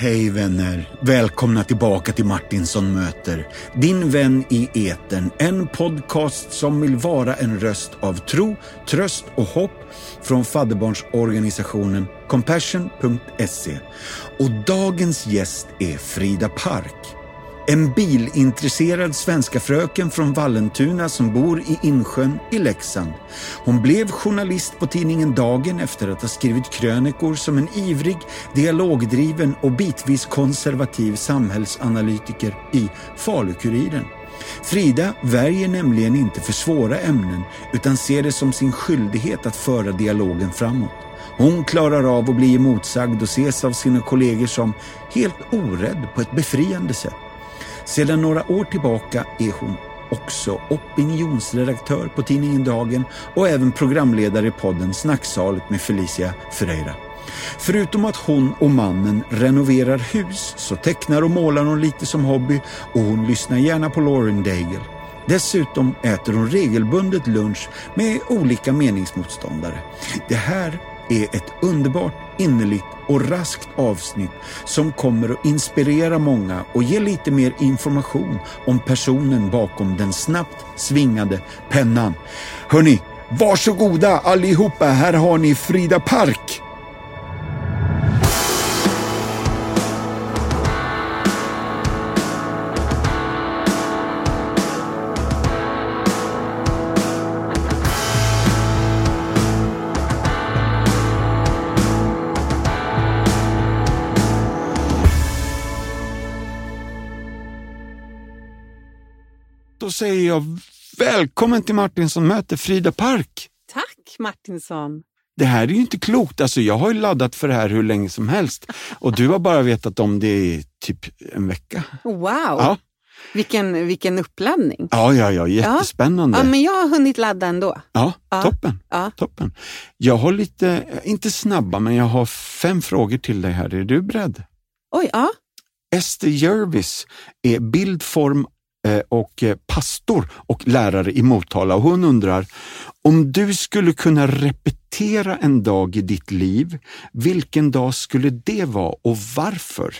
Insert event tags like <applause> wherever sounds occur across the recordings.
Hej vänner! Välkomna tillbaka till Martinsson möter. Din vän i etern. En podcast som vill vara en röst av tro, tröst och hopp från fadderbarnsorganisationen Compassion.se. Och dagens gäst är Frida Park. En bilintresserad svenska fröken från Vallentuna som bor i Insjön i Leksand. Hon blev journalist på tidningen Dagen efter att ha skrivit krönikor som en ivrig, dialogdriven och bitvis konservativ samhällsanalytiker i Falukuriren. Frida värjer nämligen inte för svåra ämnen utan ser det som sin skyldighet att föra dialogen framåt. Hon klarar av att bli emotsagd och ses av sina kollegor som helt orädd på ett befriande sätt. Sedan några år tillbaka är hon också opinionsredaktör på tidningen Dagen och även programledare i podden Snacksalet med Felicia Ferreira. Förutom att hon och mannen renoverar hus så tecknar och målar hon lite som hobby och hon lyssnar gärna på Lauren Daigle. Dessutom äter hon regelbundet lunch med olika meningsmotståndare. Det här är ett underbart, innerligt och raskt avsnitt som kommer att inspirera många och ge lite mer information om personen bakom den snabbt svingade pennan. Hörni, varsågoda allihopa, här har ni Frida Park. Säger jag välkommen till Martinsson möter Frida Park. Tack Martinsson. Det här är ju inte klokt. Alltså, jag har ju laddat för det här hur länge som helst och du har bara vetat om det i typ en vecka. Wow, Ja, vilken, vilken uppladdning. ja, ja, ja jättespännande. Ja, men jag har hunnit ladda ändå. Ja, Ja. toppen. Ja. toppen. Jag har lite, inte snabba, men jag har fem frågor till dig här. Är du beredd? Oj, ja. Ester Jervis är bildform eh, och eh, pastor och lärare i Motala och hon undrar om du skulle kunna repetera en dag i ditt liv, vilken dag skulle det vara och varför?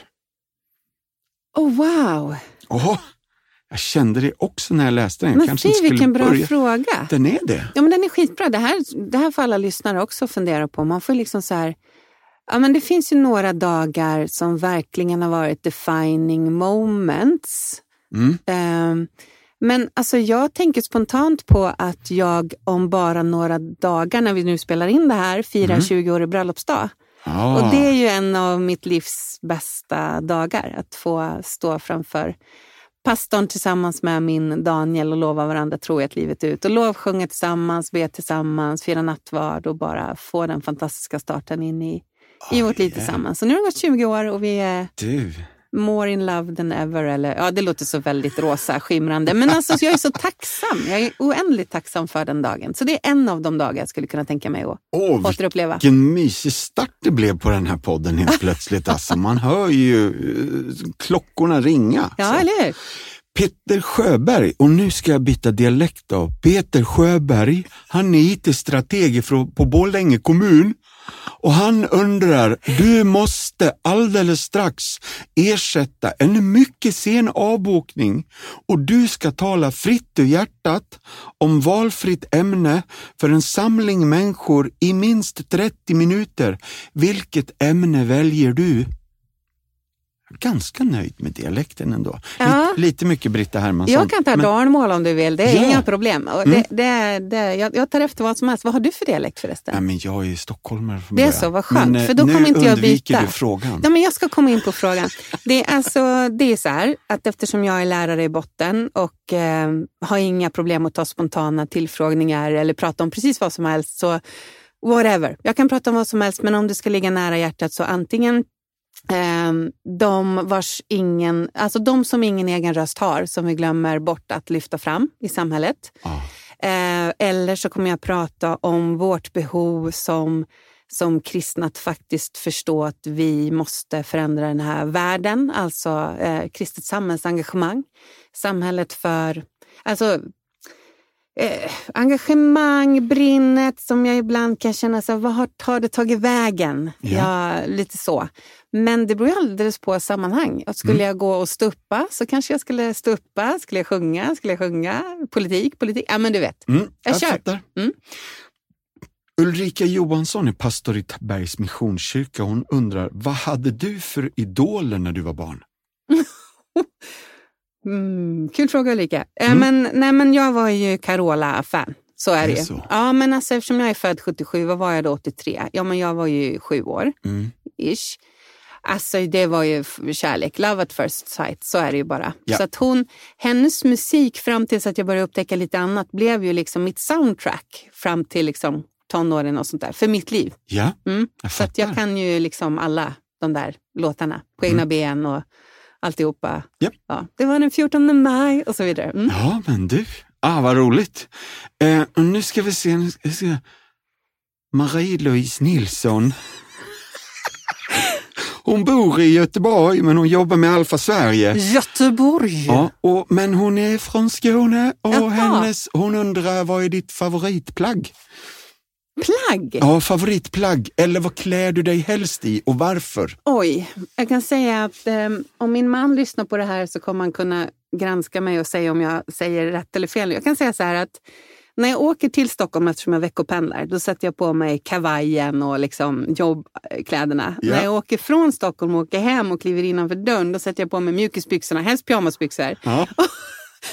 Oh, wow. Åh, jag kände det också när jag läste den. Men kanske fy vilken bra börja. fråga. Den är det. Ja, men den är skitbra. Det här, det här får alla lyssnare också fundera på. Man får liksom så här, ja, men det finns ju några dagar som verkligen har varit defining moments. Mm. Ehm, men alltså jag tänker spontant på att jag om bara några dagar, när vi nu spelar in det här, firar Mm. 20-årig bröllopsdag. Ja. Och det är ju en av mitt livs bästa dagar, att få stå framför pastorn tillsammans med min Daniel och lova varandra trohet livet ut. Och lovsjunga tillsammans, be tillsammans, fira nattvard och bara få den fantastiska starten in i, i vårt liv yeah. tillsammans. Så nu har det gått 20 år och vi är Du, more in love than ever. Eller, ja, det låter så väldigt rosa, skimrande. Men alltså, jag är så tacksam. Jag är oändligt tacksam för den dagen. Så det är en av de dagar jag skulle kunna tänka mig att åh, återuppleva. vilken mysig start det blev på den här podden helt <laughs> plötsligt. Alltså, man hör ju eh, klockorna ringa. Ja, Så. eller hur? Peter Sjöberg, och nu ska jag byta dialekt då. Peter Sjöberg, han är IT-strateg på Borlänge kommun och han undrar, du måste alldeles strax ersätta en mycket sen avbokning och du ska tala fritt ur hjärtat om valfritt ämne för en samling människor i minst 30 minuter. Vilket ämne väljer du? Ganska nöjd med dialekten ändå. Ja. Lite, lite mycket Britta Hermansson. Jag kan ta Men- dalmål om du vill, det är Ja. Mm. inga problem. Och det, det, det, jag, jag tar efter vad som helst. Vad har du för dialekt förresten? Nej, men jag är stockholmare från Det är så, vad skönt, Men, eh, för då kommer inte jag byta. du frågan. Ja, men jag ska komma in på frågan. Det är, alltså, det är så här att eftersom jag är lärare i botten och eh, har inga problem att ta spontana tillfrågningar eller prata om precis vad som helst, så whatever. Jag kan prata om vad som helst, men om det ska ligga nära hjärtat så antingen de, vars ingen, alltså de som ingen egen röst har, som vi glömmer bort att lyfta fram i samhället. Ja. Eh, eller så kommer jag prata om vårt behov som, som kristna att faktiskt förstå att vi måste förändra den här världen, alltså eh, kristet samhällsengagemang. Samhället för... Alltså, eh, engagemang, brinnet som jag ibland kan känna, så, vad har, har det tagit vägen? Ja. Ja. lite så. Men det beror alldeles på sammanhang. Och skulle jag gå och stuppa så kanske jag skulle stuppa. Skulle jag sjunga? Skulle jag sjunga? Politik? Politik? Ja, men du vet. Mm, jag Jag kör. Mm. Ulrika Johansson är pastor i Tabergs Missionskyrka. Hon undrar, vad hade du för idoler när du var barn? Mm, kul fråga Ulrika. Eh, Mm. Men, nej, men jag var ju Carola-fan. Så är det det så? Ja, men alltså, eftersom jag är född 77, vad var jag då 83? Ja, men jag var ju sju år, Mm. ish. Alltså det var ju kärlek, love at first sight, så är det ju bara. Ja. Så att hon, hennes musik fram tills att jag började upptäcka lite annat blev ju liksom mitt soundtrack fram till liksom tonåren och sånt där, för mitt liv. Ja, Mm. jag Så att jag kan ju liksom alla de där låtarna på egna ben och alltihopa. Japp. Ja, det var den 14 maj och så vidare. Mm. Ja, men du. Ah, vad roligt. Eh, och nu ska vi se. Nu ska vi se. Marie-Louise Nilsson. <laughs> Hon bor i Göteborg, men hon jobbar med Alfa Sverige. Göteborg! Ja, och, men hon är från Skåne och Jaha. hennes, hon undrar vad är ditt favoritplagg? Plagg! Ja, favoritplagg. Eller vad klär du dig helst i och varför? Oj, jag kan säga att eh, om min man lyssnar på det här så kommer han kunna granska mig och säga om jag säger rätt eller fel. Jag kan säga så här att när jag åker till Stockholm eftersom jag veckopendlar, då sätter jag på mig kavajen och liksom jobbkläderna. Ja. När jag åker från Stockholm och åker hem och kliver innanför dörren, då sätter jag på mig mjukisbyxorna, helst pyjamasbyxor. Ja. <laughs>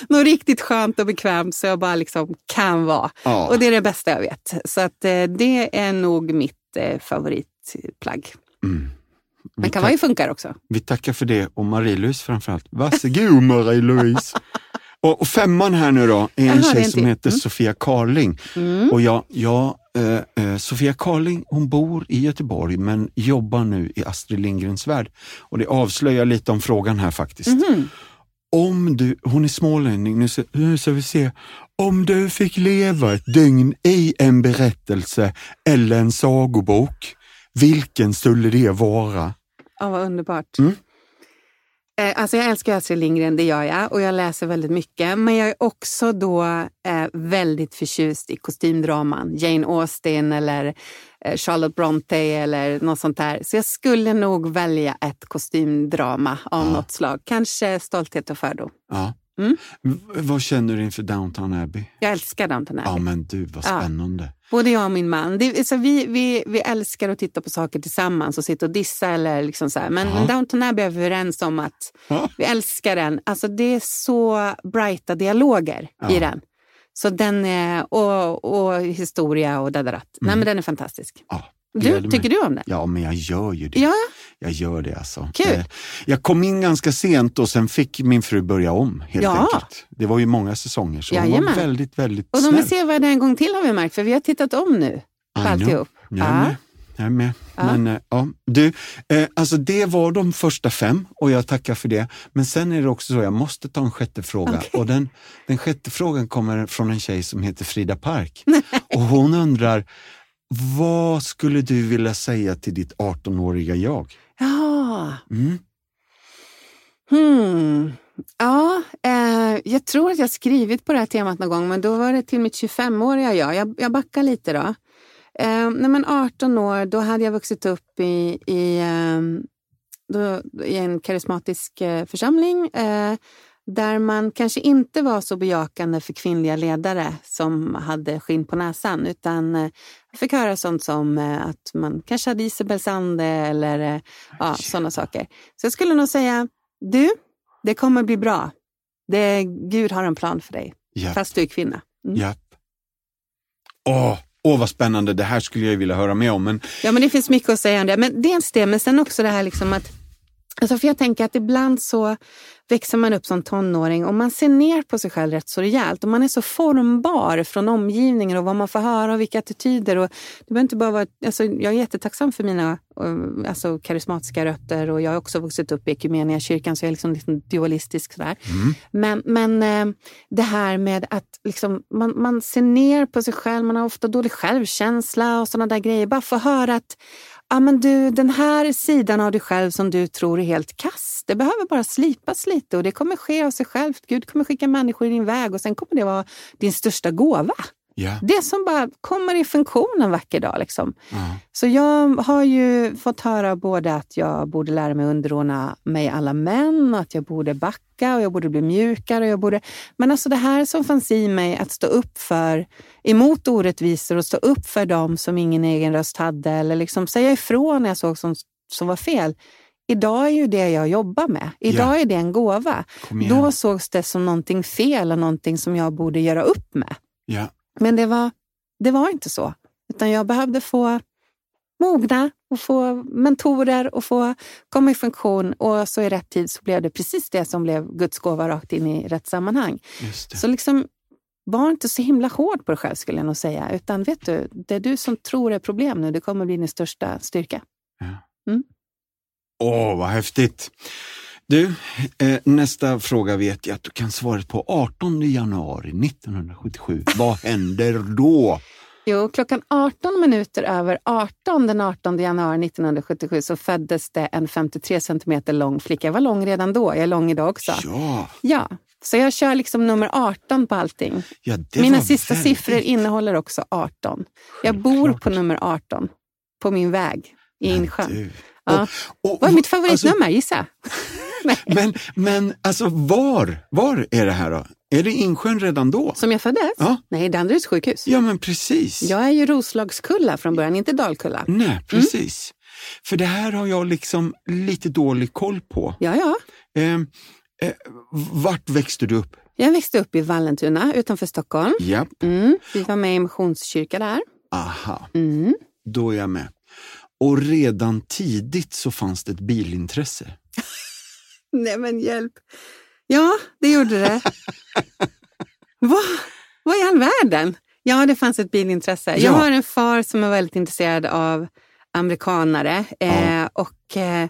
Något riktigt skönt och bekvämt så jag bara liksom kan vara. Ja. Och det är det bästa jag vet. Så att, eh, det är nog mitt eh, favoritplagg. Mm. Men kavaj funkar också. vi tackar för det och Marie-Louise framförallt. Varsågod Marie-Louise. <laughs> och, och femman här nu då är en är tjej som heter Mm. Sofia Karling. Mm. Och jag, jag, eh, eh, Sofia Karling hon bor i Göteborg men jobbar nu i Astrid Lindgrens värld. Och det avslöjar lite om frågan här faktiskt. Mhm. Om du, hon är smålänning, nu ska, nu ska vi se. Om du fick leva ett dygn i en berättelse eller en sagobok, vilken skulle det vara? Ja, vad underbart. Mm. Eh, Alltså jag älskar Astrid Lindgren, det gör jag. Och jag läser väldigt mycket. Men jag är också då eh, väldigt förtjust i kostymdraman. Jane Austen eller eh, Charlotte Bronte eller något sånt där. Så jag skulle nog välja ett kostymdrama av Ja. något slag. Kanske Stolthet och fördom. Ja. Mm. Vad känner du inför Downton Abbey? Jag älskar Downton Abbey. Ja men du, vad Ja. Både jag och min man. Det, är- så vi, vi, vi älskar att titta på saker tillsammans och sitta och dissa. Eller liksom så här. Men, Ja. men Downton Abbey är vi överens om att Ja. vi älskar den. Alltså det är så brighta dialoger Ja. i den. Så den är, och, och historia och dadarat. Nej men den är fantastisk. Ja, Du, tycker du om den? Ja, men jag gör ju det. Ja, Jag gör det alltså. Kul. Eh, Jag kom in ganska sent och sen fick min fru börja om helt Ja. enkelt. Det var ju många säsonger så hon var Jajamän. väldigt, väldigt och de snäll. är sevärda en gång till har vi märkt för vi har tittat om nu på alltihop. Jag är med. Jag är med. Ja. Men, eh, ja. Du, eh, alltså det var de första fem och jag tackar för det. Men sen är det också så, jag måste ta en sjätte fråga. Okej. Och den, den sjätte frågan kommer från en tjej som heter Frida Park. <laughs> och hon undrar, vad skulle du vilja säga till ditt 18-åriga jag? Ja, Mm. Hmm. Ja, eh, jag tror att jag skrivit på det här temat någon gång, men då var det till mitt 25-åriga jag. jag. Jag backar lite då. Eh, nej, men 18 år, då hade jag vuxit upp i, i, eh, då, i en karismatisk eh, församling eh, där man kanske inte var så bejakande för kvinnliga ledare som hade skinn på näsan, utan eh, fick höra sånt som eh, att man kanske hade Isabels ande eller eh, ja, sådana saker. Så jag skulle nog säga, du, det kommer bli bra. Det, Gud har en plan för dig, Ja. fast du är kvinna. Mm. Japp. Åh, åh, vad spännande. Det här skulle jag vilja höra mer om. Men Ja, men det finns mycket att säga om det. Men dels det, men sen också det här liksom att Alltså för jag tänker att ibland så växer man upp som tonåring och man ser ner på sig själv rätt så rejält. Och man är så formbar från omgivningen och vad man får höra och vilka attityder. Och det behöver inte bara vara, alltså jag är jättetacksam för mina eh, alltså karismatiska rötter och jag har också vuxit upp i Equmeniakyrkan så jag är liksom lite dualistisk. Sådär. Men, men eh, det här med att liksom, man, man ser ner på sig själv, man har ofta dålig självkänsla och sådana där grejer. Bara få höra att ah, men du, den här sidan av dig själv som du tror är helt kass, det behöver bara slipas lite och det kommer ske av sig självt. Gud kommer skicka människor i din väg och sen kommer det vara din största gåva. Ja. Det som bara kommer i funktion en vacker dag. Liksom. Ja. Så jag har ju fått höra både att jag borde lära mig underordna mig alla män, och att jag borde backa och jag borde bli mjukare. Och jag borde... Men alltså det här som fanns i mig, att stå upp för emot orättvisor och stå upp för dem som ingen egen röst hade eller liksom säga ifrån när jag såg som, som var fel. Idag är ju det jag jobbar med. Idag Ja. är det en gåva. Då sågs det som någonting fel och någonting som jag borde göra upp med. Ja. Men det var, det var inte så. Utan jag behövde få mogna och få mentorer och få komma i funktion. Och så i rätt tid så blev det precis det som blev Guds gåva rakt in i rätt sammanhang. Så liksom, var inte så himla hård på dig själv skulle jag nog säga. Utan vet du, det är du som tror är problem nu, det kommer bli din största styrka. Åh, vad häftigt. Du, eh, nästa fråga vet jag att du kan svaret på 18 januari 1977. Vad <laughs> händer då? Jo, klockan 18 minuter över 18 den 18 januari 1977 så föddes det en 53 centimeter lång flicka. Jag var lång redan då, jag är lång idag också. Ja, Ja, så jag kör liksom nummer 18 på allting. ja Mina sista väldigt- siffror innehåller också 18. Jag bor Självklart. på nummer 18, på min väg i Insjön. Ja. Och, och, Vad är mitt alltså, favoritnummer? Gissa. <laughs> Nej. men, men alltså var, var är det här då? Är det Insjön redan då? Som jag föddes? Ja. Nej, Danderyds sjukhus. Ja, men precis. Jag är ju Roslagskulla från början, inte Dalkulla. Nej, precis. För det här har jag liksom lite dålig koll på. Ja, ja. Eh, eh, vart växte du upp? Jag växte upp i Vallentuna utanför Stockholm. Ja, Mm. Vi var med i Missionskyrka där. aha, Mm. då är jag med. Och redan tidigt så fanns det ett bilintresse. <laughs> Nej men hjälp. Ja, det gjorde det. <laughs> Vad i all världen? Ja, det fanns ett bilintresse. Jag Ja. har en far som är väldigt intresserad av amerikanare. Eh, Ja. och eh,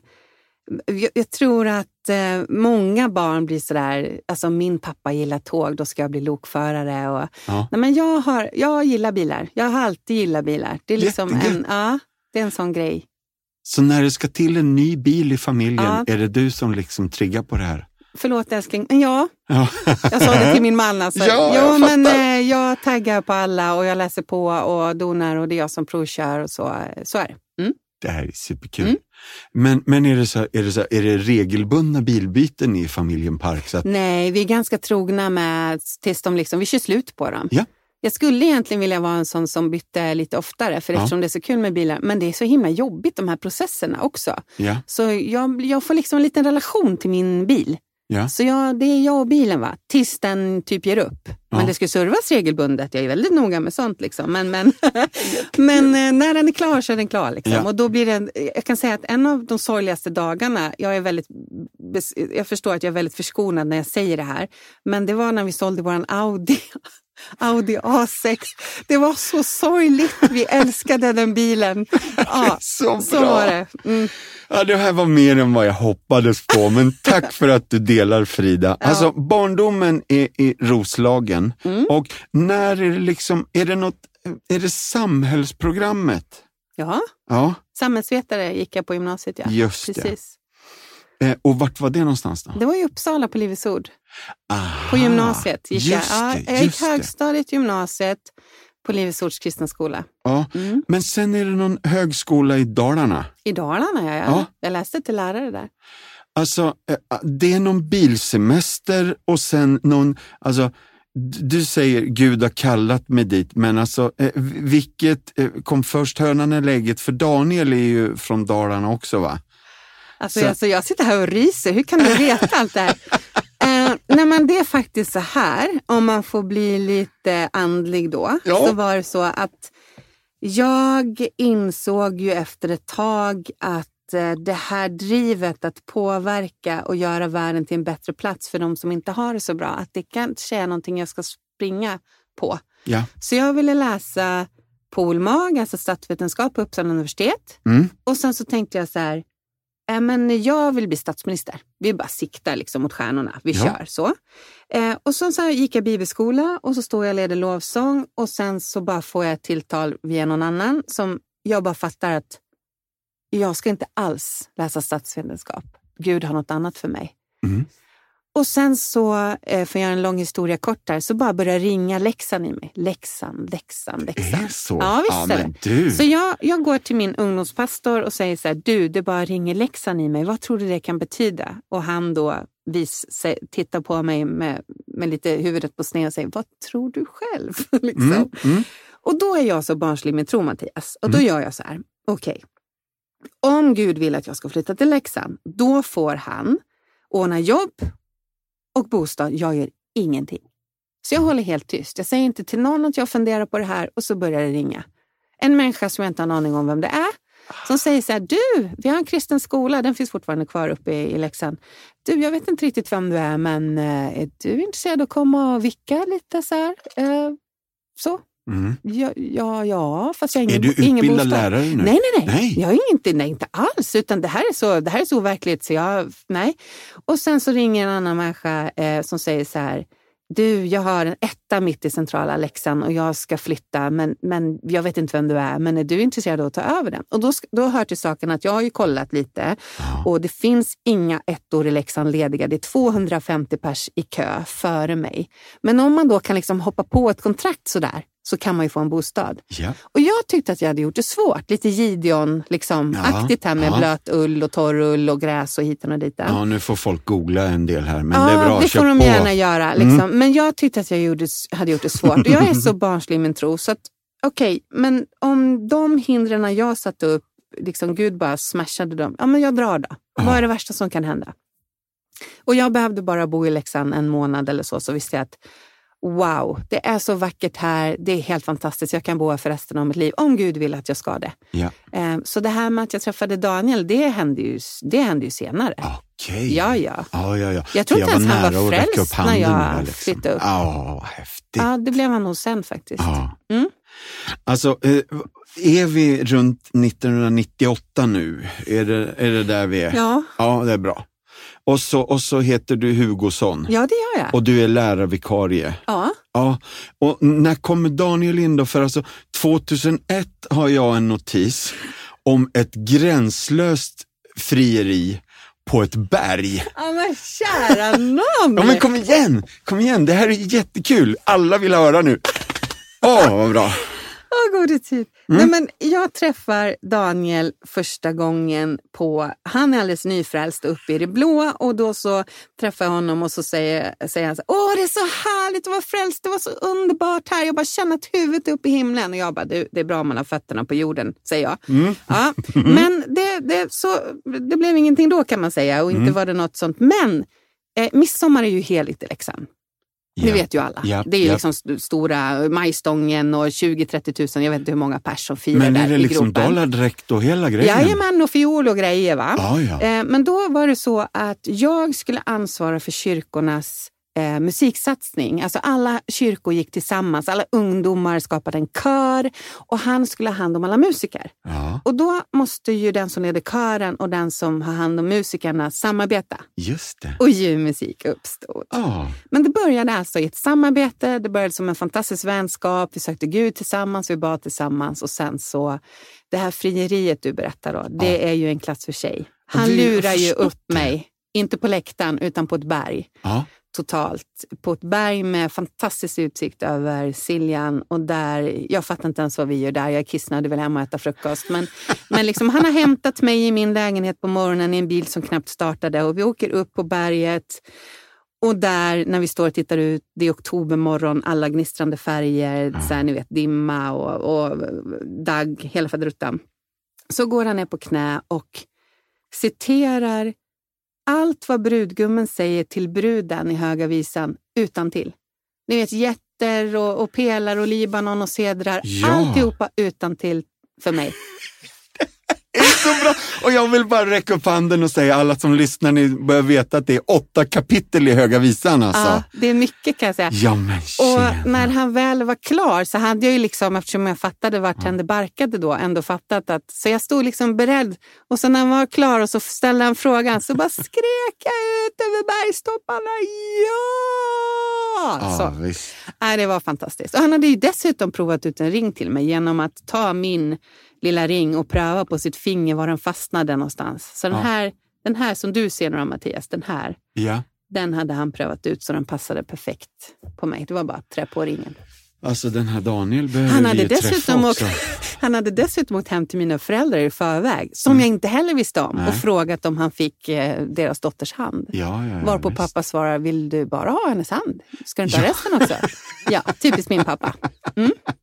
jag, jag tror att eh, många barn blir sådär, alltså min pappa gillar tåg, då ska jag bli lokförare. Och, Ja. nej, men jag, har, jag gillar bilar. Jag har alltid gillat bilar. Det är liksom Jättegött. en, ja, det är en sån grej. Så när det ska till en ny bil i familjen, Ja. är det du som liksom triggar på det här? Förlåt älskling, ja, Ja, Jag sa det till min man. Alltså. <laughs> Ja, jo, jag men eh, jag taggar på alla och jag läser på och donar och det är jag som provkör och så, så är det. Mm. det här är superkul. Mm. Men, men är, det så, är, det så, är det regelbundna bilbyten i familjen Park? Att, Nej, vi är ganska trogna med tills de liksom, vi kör slut på dem. Ja. Jag skulle egentligen vilja vara en sån som bytte lite oftare för Ja. eftersom det är så kul med bilar. Men det är så himla jobbigt de här processerna också. ja, Så jag, jag får liksom en liten relation till min bil. ja. Så jag, det är jag och bilen va, tills den typ ger upp. Ja. Men det ska servas regelbundet. Jag är väldigt noga med sånt. Liksom. Men, men, <laughs> men eh, när den är klar så är den klar. Liksom. Ja. Och då blir det, jag kan säga att en av de sorgligaste dagarna, jag, är väldigt, jag förstår att jag är väldigt förskonad när jag säger det här, men det var när vi sålde vår Audi. <laughs> Audi A6. Det var så sorgligt. Vi älskade den bilen. <laughs> Ja, Så så bra. var det. Mm. Ja, det här var mer än vad jag hoppades på, men <laughs> tack för att du delar Frida. Alltså barndomen är i Roslagen Mm. och när är det liksom, är det något, är det samhällsprogrammet? Ja, Ja, samhällsvetare gick jag på gymnasiet. Ja. just. Precis. Eh, och vart var det någonstans då? Det var i Uppsala på Livets Ord. Aha, På gymnasiet gick jag. Ja, det, jag gick högstadiet, gymnasiet på Livets Ords kristna skola. Ja. Mm. Men sen är det någon högskola i Dalarna. I Dalarna, ja. Ja. ja. Jag läste till lärare där. Alltså, eh, det är någon bilsemester och sen någon, alltså, du säger Gud har kallat mig dit, men alltså eh, vilket kom först, hönan eller ägget? För Daniel är ju från Dalarna också va? Alltså, Så- alltså, jag sitter här och ryser. Hur kan du veta allt det här? <laughs> Eh, nej, men det är faktiskt så här, om man får bli lite andlig då, Ja. så var det så att jag insåg ju efter ett tag att eh, det här drivet att påverka och göra världen till en bättre plats för de som inte har det så bra, att det kanske är någonting jag ska springa på. Ja. Så jag ville läsa polmag, alltså statsvetenskap på Uppsala universitet. Mm. Och sen så tänkte jag så här, äh, men jag vill bli statsminister. Vi bara siktar liksom mot stjärnorna, vi Ja. kör så. Eh, och sen så gick jag bibelskola och så står jag och leder lovsång och sen så bara får jag ett tilltal via någon annan som jag bara fattar att jag ska inte alls läsa statsvetenskap. Gud har något annat för mig. Mm. Och sen så, eh, för att göra en lång historia kort där, så bara börjar ringa läxan i mig. Läxan, läxan, läxan. Det är så? Ja, visst ja, men du. Så jag, jag går till min ungdomspastor och säger så här, du, det bara ringer läxan i mig. Vad tror du det kan betyda? Och han då vis, tittar på mig med, med lite huvudet på sned och säger, vad tror du själv? <laughs> liksom. Mm, mm. Och då är jag så barnslig med tro, Mattias. Och då gör jag så här, okej. Om Gud vill att jag ska flytta till Leksand, då får han ordna jobb och bostad. Jag gör ingenting. Så jag håller helt tyst. Jag säger inte till någon att jag funderar på det här och så börjar det ringa. En människa som jag inte har en aning om vem det är. Som säger så här, du, vi har en kristen skola, den finns fortfarande kvar uppe i, i Leksand. Du, jag vet inte riktigt vem du är, men eh, är du intresserad av att komma och vicka lite så här? Eh, så. Mm. Ja, ja, ja, fast jag har ingen, Är du ingen utbildad bostad. lärare nu? Nej, nej, nej. Nej. Jag är inte, nej, inte alls. Utan det här är så, det här är så verkligt så jag, nej. Och sen så ringer en annan människa eh, som säger så här. Du, jag har en etta mitt i centrala Leksand och jag ska flytta, men, men jag vet inte vem du är. Men är du intresserad av att ta över den? Och då, då hör till saken att jag har ju kollat lite och det finns inga ettor i Leksand lediga. Det är 250 pers i kö före mig. Men om man då kan liksom hoppa på ett kontrakt sådär så kan man ju få en bostad. Ja. Och jag tyckte att jag hade gjort det svårt. Lite Gideon, liksom, Ja, här med ja. blöt ull och torr ull och gräs och hiten och dit. ja, nu får folk googla en del här, men Ja, det är bra. det får de på. Mm. gärna göra. Liksom. Men jag tyckte att jag gjorde, hade gjort det svårt. Och jag är så <laughs> barnslig i min tro. Så att, okej, men om de hindren jag satte upp, liksom Gud bara smashade dem. Ja, men jag drar då. Vad är det värsta som kan hända? Och jag behövde bara bo i Leksand en månad eller så, så visste jag att wow, det är så vackert här. Det är helt fantastiskt. Jag kan bo här för resten av mitt liv om Gud vill att jag ska det. Ja. Eh, Så det här med att jag träffade Daniel, det hände ju, det hände ju senare. Okej. Ja, ja. Ja, ja, ja. Jag tror inte ens han var frälst när jag liksom. flyttade upp. Ja, häftigt. Ja, det blev han nog sen faktiskt. Ja. Mm. Alltså, eh, är vi runt 1998 nu? Är det, är det där vi är? Ja, Ja, det är bra. Och så, och så heter du Hugosson ja det gör jag. och du är lärarvikarie. Ja. Ja, och när kommer Daniel in då? För alltså 2001 har jag en notis om ett gränslöst frieri på ett berg. ja, men kära nån! Ja men kom igen, kom igen, det här är jättekul. Alla vill höra nu. Åh, vad bra. Åh, gode tid. Mm. Nej, men jag träffar Daniel första gången på, han är alldeles nyfrälst uppe i det blå och då så träffar jag honom och så säger, säger han så åh det är så härligt att vara frälst, det var så underbart här, jag bara känner att huvudet är uppe i himlen och jag bara, det, det är bra om man har fötterna på jorden, säger jag. Mm. Ja, <laughs> men det, det, så, det blev ingenting då kan man säga och inte Mm. var det något sånt. Men eh, midsommar är ju heligt i Leksand. Det vet ju alla. Ja, det är ja. liksom st- stora majstången och 20-30 000, jag vet inte hur många pers som firar Men där är det i liksom gropen. dollardräkt och hela grejen? Jajamän, och fiol och grejer. Va? Ja, ja. Eh, men då var det så att jag skulle ansvara för kyrkornas eh, musiksatsning. Alltså alla kyrkor gick tillsammans, alla ungdomar skapade en kör och han skulle ha hand om alla musiker. ja, Och då måste ju den som leder kören och den som har hand om musikerna samarbeta. just det. Och ljuvmusik uppstod. Ja, Men det började alltså i ett samarbete, det började som en fantastisk vänskap, vi sökte Gud tillsammans, vi bad tillsammans och sen så, det här frieriet du berättar då, det är ju en klass för sig. Han lurar ju upp mig, inte på läktaren utan på ett berg ja. Totalt. På ett berg med fantastisk utsikt över Siljan och där, jag fattar inte ens vad vi gör där, jag är kissnödig, vill hem och äta frukost. Men, men liksom, han har hämtat mig i min lägenhet på morgonen i en bil som knappt startade och vi åker upp på berget. Och där, när vi står och tittar ut, det är oktobermorgon, alla gnistrande färger, så här, ni vet, dimma och, och dagg, hela faderuttan. Så går han ner på knä och citerar allt vad brudgummen säger till bruden i Höga visan utan till. Ni vet jätter och, och pelare och Libanon och sedrar. Ja. Alltihopa utan till för mig. Är så bra! Och jag vill bara räcka upp handen och säga alla som lyssnar, ni börjar veta att det är åtta kapitel i Höga Visan alltså. Ja, det är mycket kan jag säga. Ja men tjena. Och när han väl var klar så hade jag ju liksom, eftersom jag fattade vart han det barkade då, ändå fattat att, så jag stod liksom beredd. Och så när han var klar och så ställde han frågan så bara skrek jag ut över bergstopparna, ja! Ja, Så. visst. Nej, det var fantastiskt. Och han hade ju dessutom provat ut en ring till mig genom att ta min lilla ring och pröva på sitt finger var den fastnade någonstans. Så den, Ja. här, den här som du ser nu då, Mattias, den här, Ja. Den hade han prövat ut så den passade perfekt på mig. Det var bara att trä på ringen. Alltså den här Daniel behöver Han hade, vi ju träffa dessutom också. åkt, <laughs> han hade dessutom åkt hem till mina föräldrar i förväg, som Mm. jag inte heller visste om, Nej. och frågat om han fick eh, deras dotters hand. Ja, ja, ja, Varpå visst. pappa svarar, vill du bara ha hennes hand? Ska du inte ha Ja. resten också? Ja, typiskt min pappa.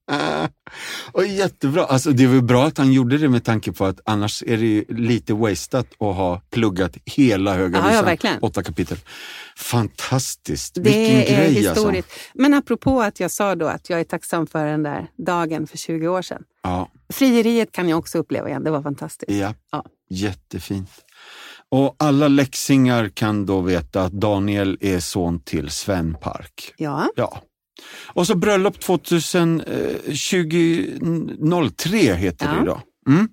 <laughs> Och jättebra. Alltså, det var bra att han gjorde det med tanke på att annars är det ju lite wasted att ha pluggat hela Höga Ja, ja, Visan, verkligen. åtta kapitel. Fantastiskt, Det vilken är grej historiskt. alltså. Men apropå att jag sa då att jag är tacksam för den där dagen för 20 år sedan. Ja, Frieriet kan jag också uppleva igen, det var fantastiskt. ja. Ja. jättefint. Och alla läxingar kan då veta att Daniel är son till Sven Park. Ja, Ja. Och så bröllop 2003 heter det Ja. idag. Mm.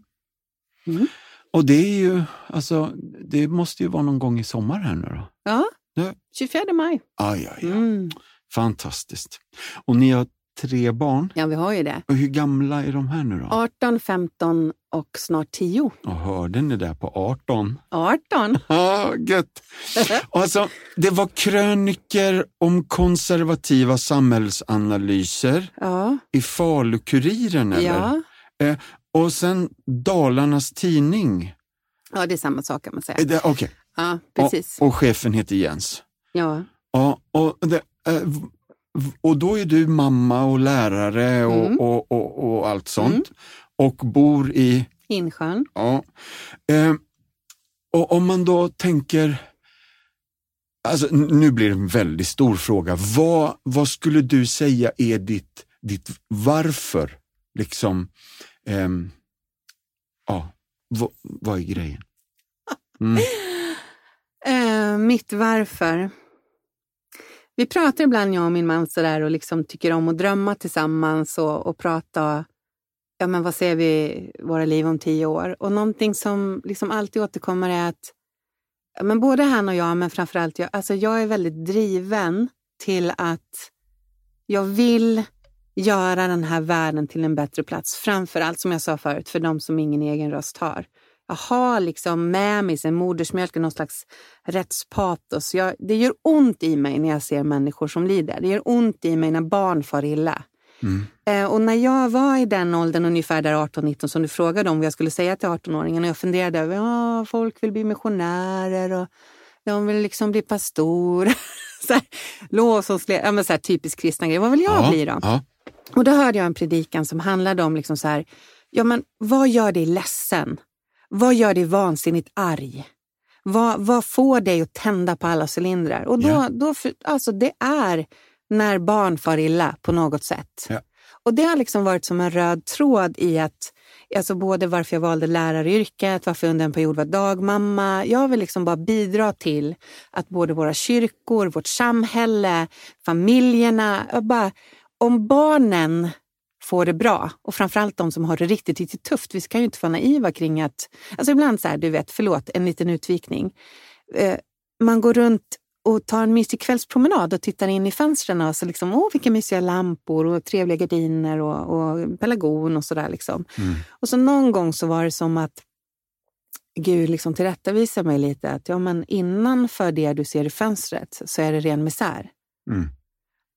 Mm. Och det är ju, alltså, det måste ju vara någon gång i sommar här nu då. ja. Ja. 24 maj. Aj, aj, aj. Mm. Fantastiskt. Och ni har tre barn. Ja, vi har ju det. Och hur gamla är de här nu då? 18, 15 och snart 10. Och hörde ni det på 18? 18. <laughs> Ja, gött. <laughs> Alltså, det var kröniker om konservativa samhällsanalyser Ja, i Falu-Kuriren eller? ja. Och sen Dalarnas Tidning. ja, det är samma sak kan man säga. Det- Okej, Ja, precis. och, och chefen heter Jens. Ja, Ja, och, det, eh, och då är du mamma och lärare och, Mm. och, och, och allt sånt. Och bor i... Insjön. Ja. Eh, och om man då tänker... Alltså, nu blir det en väldigt stor fråga. Vad, vad skulle du säga är ditt, ditt varför? Liksom, ehm, ja, vad, vad är grejen? Mm. <laughs> Eh, mitt varför. Vi pratar ibland, jag och min man, sådär, och liksom tycker om att drömma tillsammans och, och prata. Ja, men vad ser vi våra liv om tio år? Och någonting som liksom alltid återkommer är att ja, men både han och jag, men framförallt jag, alltså jag är väldigt driven till att jag vill göra den här världen till en bättre plats. Framförallt, som jag sa förut, för de som ingen egen röst har. Jag har liksom med mig sen modersmjölken någon slags rättspatos. Jag, det gör ont i mig när jag ser människor som lider. Det gör ont i mig när barn far illa. Mm. Eh, och när jag var i den åldern, ungefär där 18-19, som du frågade om vad jag skulle säga till 18-åringen, och jag funderade över, ja, folk vill bli missionärer och de vill liksom bli pastor. <laughs> så här, lovsångsledare, ja, men så här typiskt kristna grejer. Vad vill jag ja, bli då? Ja. Och då hörde jag en predikan som handlade om liksom så här, ja men vad gör dig ledsen? Vad gör dig vansinnigt arg? Vad, vad får dig att tända på alla cylindrar? Och då, Ja. då, för- alltså det är när barn far illa på något sätt. Ja. Och det har liksom varit som en röd tråd i att, alltså både varför jag valde läraryrket, varför jag under en period var dagmamma. Jag vill liksom bara bidra till att både våra kyrkor, vårt samhälle, familjerna, bara, om barnen får det bra och framförallt de som har det riktigt, riktigt tufft. Vi ska ju inte vara naiva kring att, alltså ibland så här, du vet, förlåt, en liten utvikning. Eh, man går runt och tar en mysig kvällspromenad och tittar in i fönstren och så liksom, åh vilka mysiga lampor och trevliga gardiner och, och pelargon och sådär liksom. Mm. Och så någon gång så var det som att Gud liksom tillrättavisade mig lite att ja, men innanför det du ser i fönstret så är det ren misär. Mm.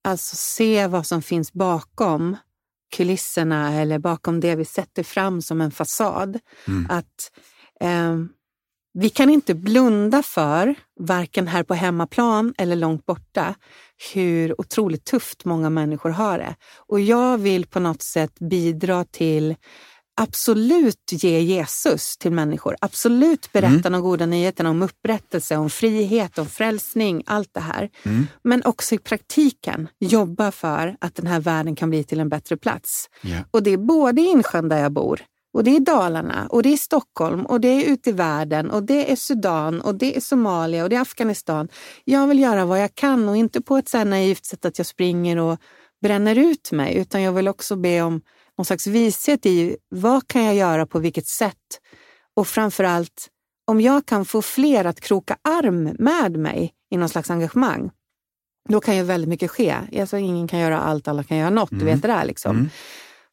Alltså se vad som finns bakom kulisserna eller bakom det vi sätter fram som en fasad. Mm. Att eh, vi kan inte blunda för, varken här på hemmaplan eller långt borta, hur otroligt tufft många människor har det. Och jag vill på något sätt bidra till absolut ge Jesus till människor. Absolut berätta de goda nyheterna om upprättelse, om frihet, om frälsning, allt det här. Mm. Men också i praktiken jobba för att den här världen kan bli till en bättre plats. Ja. Och det är både i Insjön där jag bor, och det är Dalarna, och det är Stockholm, och det är ute i världen, och det är Sudan, och det är Somalia, och det är Afghanistan. Jag vill göra vad jag kan och inte på ett så här naivt sätt att jag springer och bränner ut mig, utan jag vill också be om någon slags vishet i vad kan jag göra på vilket sätt? Och framförallt, om jag kan få fler att kroka arm med mig i någon slags engagemang, då kan ju väldigt mycket ske. Alltså, ingen kan göra allt, alla kan göra något. Du vet det där liksom. Mm.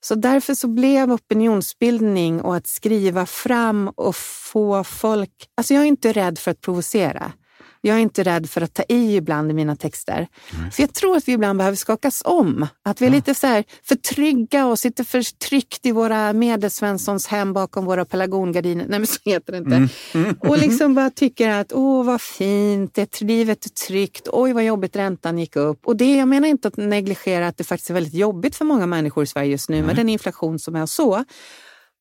Så därför så blev opinionsbildning och att skriva fram och få folk... Alltså jag är inte rädd för att provocera. Jag är inte rädd för att ta i ibland i mina texter. Mm. För jag tror att vi ibland behöver skakas om. Att vi är ja. lite så här för trygga och sitter för tryggt i våra medelsvenssons hem bakom våra pelargongardiner. Nej, men så heter det inte. Mm. Mm. Och <laughs> liksom bara tycker att åh vad fint, det, livet är tryggt, oj vad jobbigt räntan gick upp. Och det, jag menar inte att negligera att det faktiskt är väldigt jobbigt för många människor i Sverige just nu med den inflation som är så.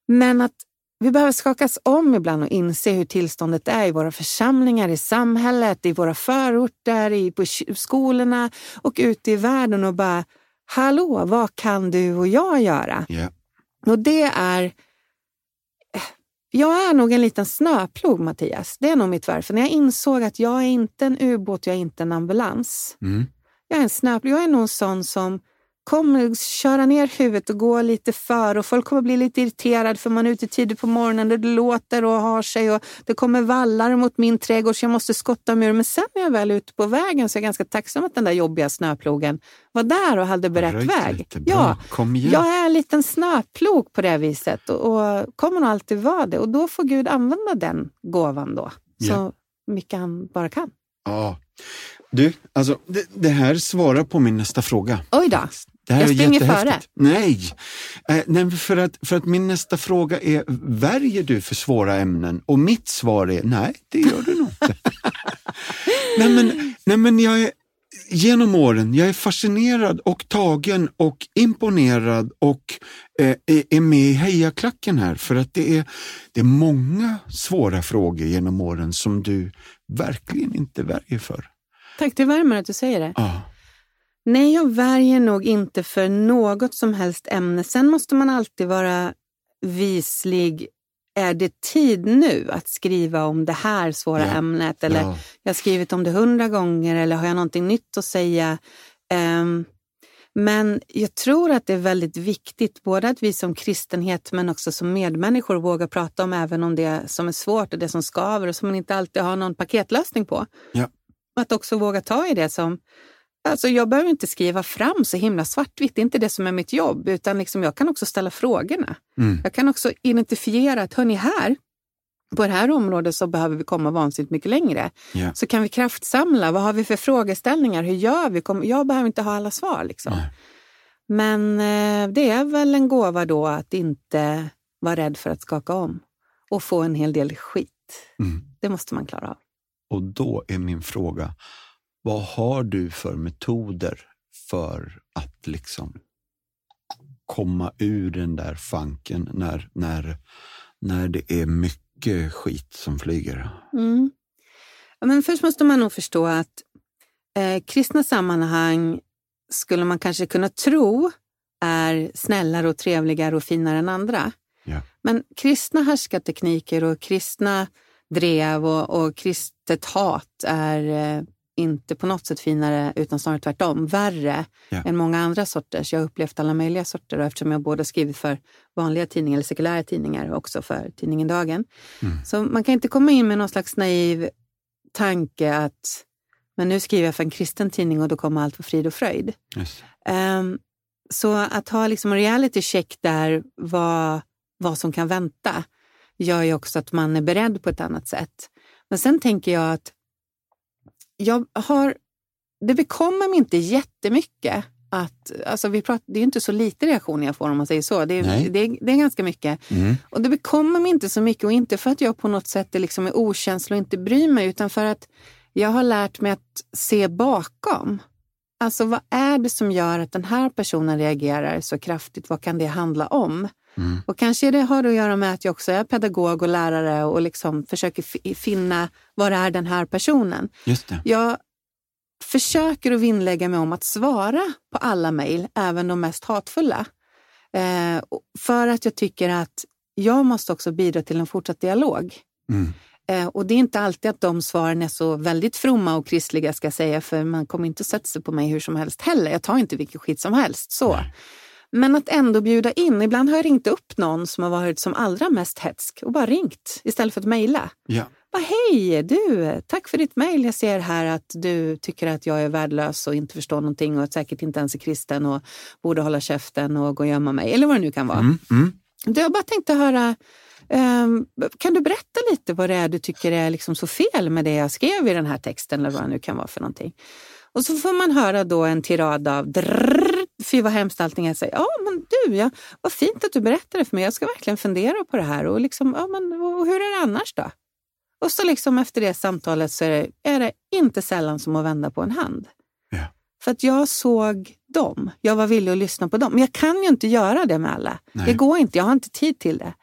Men att vi behöver skakas om ibland och inse hur tillståndet är i våra församlingar, i samhället, i våra förorter, i, på skolorna och ute i världen och bara, hallå, vad kan du och jag göra? Yeah. Och det är... Jag är nog en liten snöplog, Mattias. Det är nog mitt varför. När jag insåg att jag är inte en ubåt, jag är inte en ambulans. Mm. Jag är en snöplog. Jag är nog en sån som kommer köra ner huvudet och gå lite för och folk kommer bli lite irriterade för man är ute tidigt på morgonen, det låter och har sig och det kommer vallar mot min trädgård så jag måste skotta mig Men sen när jag väl är ute på vägen så är jag ganska tacksam att den där jobbiga snöplogen var där och hade berätt väg. Ja, Kom. Jag är en liten snöplog på det viset och, och kommer nog alltid vara det och då får Gud använda den gåvan då så mycket han bara kan. Ja. Du, alltså det, det, här svarar på min nästa fråga. Oj då. Det här jag springer före. Nej, eh, nej för, att, för att min nästa fråga är, värjer du för svåra ämnen? Och mitt svar är, nej, det gör du nog inte. <laughs> nej, men, nej, men jag är, genom åren, jag är fascinerad och tagen och imponerad och eh, är med i hejaklacken här för att det är, det är många svåra frågor genom åren som du verkligen inte värjer för. Tack, det värmer att du säger det. Ja. Nej, jag värjer nog inte för något som helst ämne. Sen måste man alltid vara vislig. Är det tid nu att skriva om det här svåra ja. ämnet? Eller ja. jag har skrivit om det hundra gånger eller har jag någonting nytt att säga? Um, men jag tror att det är väldigt viktigt, både att vi som kristenhet men också som medmänniskor vågar prata om även om det som är svårt och det som skaver och som man inte alltid har någon paketlösning på. Ja. Att också våga ta i det som Alltså jag behöver inte skriva fram så himla svartvitt, det är inte det som är mitt jobb, utan liksom jag kan också ställa frågorna. Mm. Jag kan också identifiera att, hörni här, på det här området så behöver vi komma vansinnigt mycket längre. Yeah. Så kan vi kraftsamla, vad har vi för frågeställningar, hur gör vi? Jag behöver inte ha alla svar. Liksom. Men eh, det är väl en gåva då att inte vara rädd för att skaka om och få en hel del skit. Mm. Det måste man klara av. Och då är min fråga, vad har du för metoder för att liksom komma ur den där fanken när, när, när det är mycket skit som flyger? Mm. Ja, men först måste man nog förstå att eh, kristna sammanhang skulle man kanske kunna tro är snällare och trevligare och finare än andra. Ja. Men kristna härskartekniker och kristna drev och, och kristet hat är eh, inte på något sätt finare utan snarare tvärtom, värre ja. än många andra sorters. Jag har upplevt alla möjliga sorter och eftersom jag både skrivit för vanliga tidningar eller sekulära tidningar och också för tidningen Dagen. Mm. Så man kan inte komma in med någon slags naiv tanke att men nu skriver jag för en kristen tidning och då kommer allt för frid och fröjd. Yes. Um, så att ha liksom en reality check där vad, vad som kan vänta gör ju också att man är beredd på ett annat sätt. Men sen tänker jag att jag har, det bekommer mig inte jättemycket att, alltså vi pratar, det är inte så lite reaktioner jag får om man säger så. Det är, det är, det är ganska mycket. Mm. Och det bekommer mig inte så mycket och inte för att jag på något sätt är, liksom är okänslig och inte bryr mig utan för att jag har lärt mig att se bakom. Alltså vad är det som gör att den här personen reagerar så kraftigt? Vad kan det handla om? Mm. Och kanske det har att göra med att jag också är pedagog och lärare och liksom försöker finna var är den här personen. Just det. Jag försöker att vinnlägga mig om att svara på alla mejl, även de mest hatfulla. Eh, för att jag tycker att jag måste också bidra till en fortsatt dialog. Mm. Eh, och det är inte alltid att de svaren är så väldigt fromma och kristliga ska jag säga, för man kommer inte sätta sig på mig hur som helst heller. Jag tar inte vilken skit som helst. så. Nej. Men att ändå bjuda in. Ibland har jag ringt upp någon som har varit som allra mest hetsk och bara ringt istället för att mejla. Ja. Bara, Hej du, tack för ditt mejl. Jag ser här att du tycker att jag är värdelös och inte förstår någonting och säkert inte ens är kristen och borde hålla käften och gå och gömma mig. Eller vad det nu kan vara. Mm, mm. Jag bara tänkte höra Um, kan du berätta lite vad det är du tycker är liksom så fel med det jag skrev i den här texten eller vad det nu kan vara för någonting. Och så får man höra då en tirad av drrrr, fy vad hemskt allting är. Ja, men du, ja, vad fint att du berättade för mig. Jag ska verkligen fundera på det här. Och, liksom, ja, men, och hur är det annars då? Och så liksom efter det samtalet så är det, är det inte sällan som att vända på en hand. Ja. För att jag såg dem. Jag var villig att lyssna på dem. Men jag kan ju inte göra det med alla. Nej. Det går inte. Jag har inte tid till det.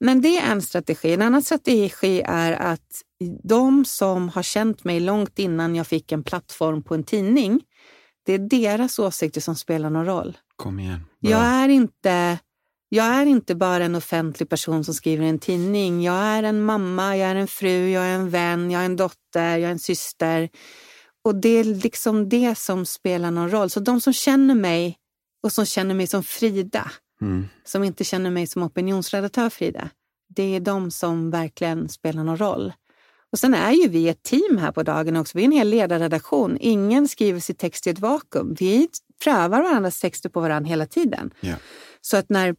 Men det är en strategi. En annan strategi är att de som har känt mig långt innan jag fick en plattform på en tidning, det är deras åsikter som spelar någon roll. Kom igen. Bra. Jag är inte jag är inte bara en offentlig person som skriver en tidning. Jag är en mamma, jag är en fru, jag är en vän, jag är en dotter, jag är en syster. Och det är liksom det som spelar någon roll. Så de som känner mig och som känner mig som Frida, Mm. som inte känner mig som opinionsredaktör Frida, det är de som verkligen spelar någon roll. Och sen är ju vi ett team här på dagen också. Vi är en hel ledarredaktion. Ingen skriver sin text i ett vakuum. Vi prövar varandras texter på varandra hela tiden. Ja. Så att när,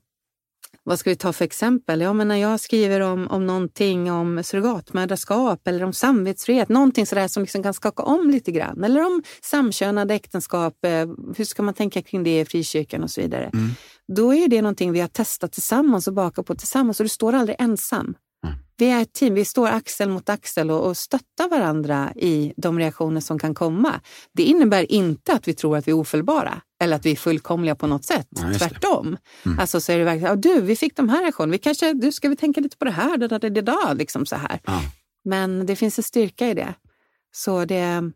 vad ska vi ta för exempel? Ja, men när jag skriver om, om någonting om surrogatmödraskap eller om samvetsfrihet, någonting sådär som liksom kan skaka om lite grann. Eller om samkönade äktenskap, eh, hur ska man tänka kring det i frikyrkan och så vidare. Mm. Då är det någonting vi har testat tillsammans och bakat på tillsammans och du står aldrig ensam. Vi är ett team, vi står axel mot axel och, och stöttar varandra i de reaktioner som kan komma. Det innebär inte att vi tror att vi är ofelbara eller att vi är fullkomliga på något sätt. Ja. Tvärtom. Mm. Alltså så är det verkligen, ja, du, vi fick de här reaktionerna, vi kanske, du, ska vi tänka lite på det här, det där, det där, liksom så här. Ja. Men det finns en styrka i det. Så det.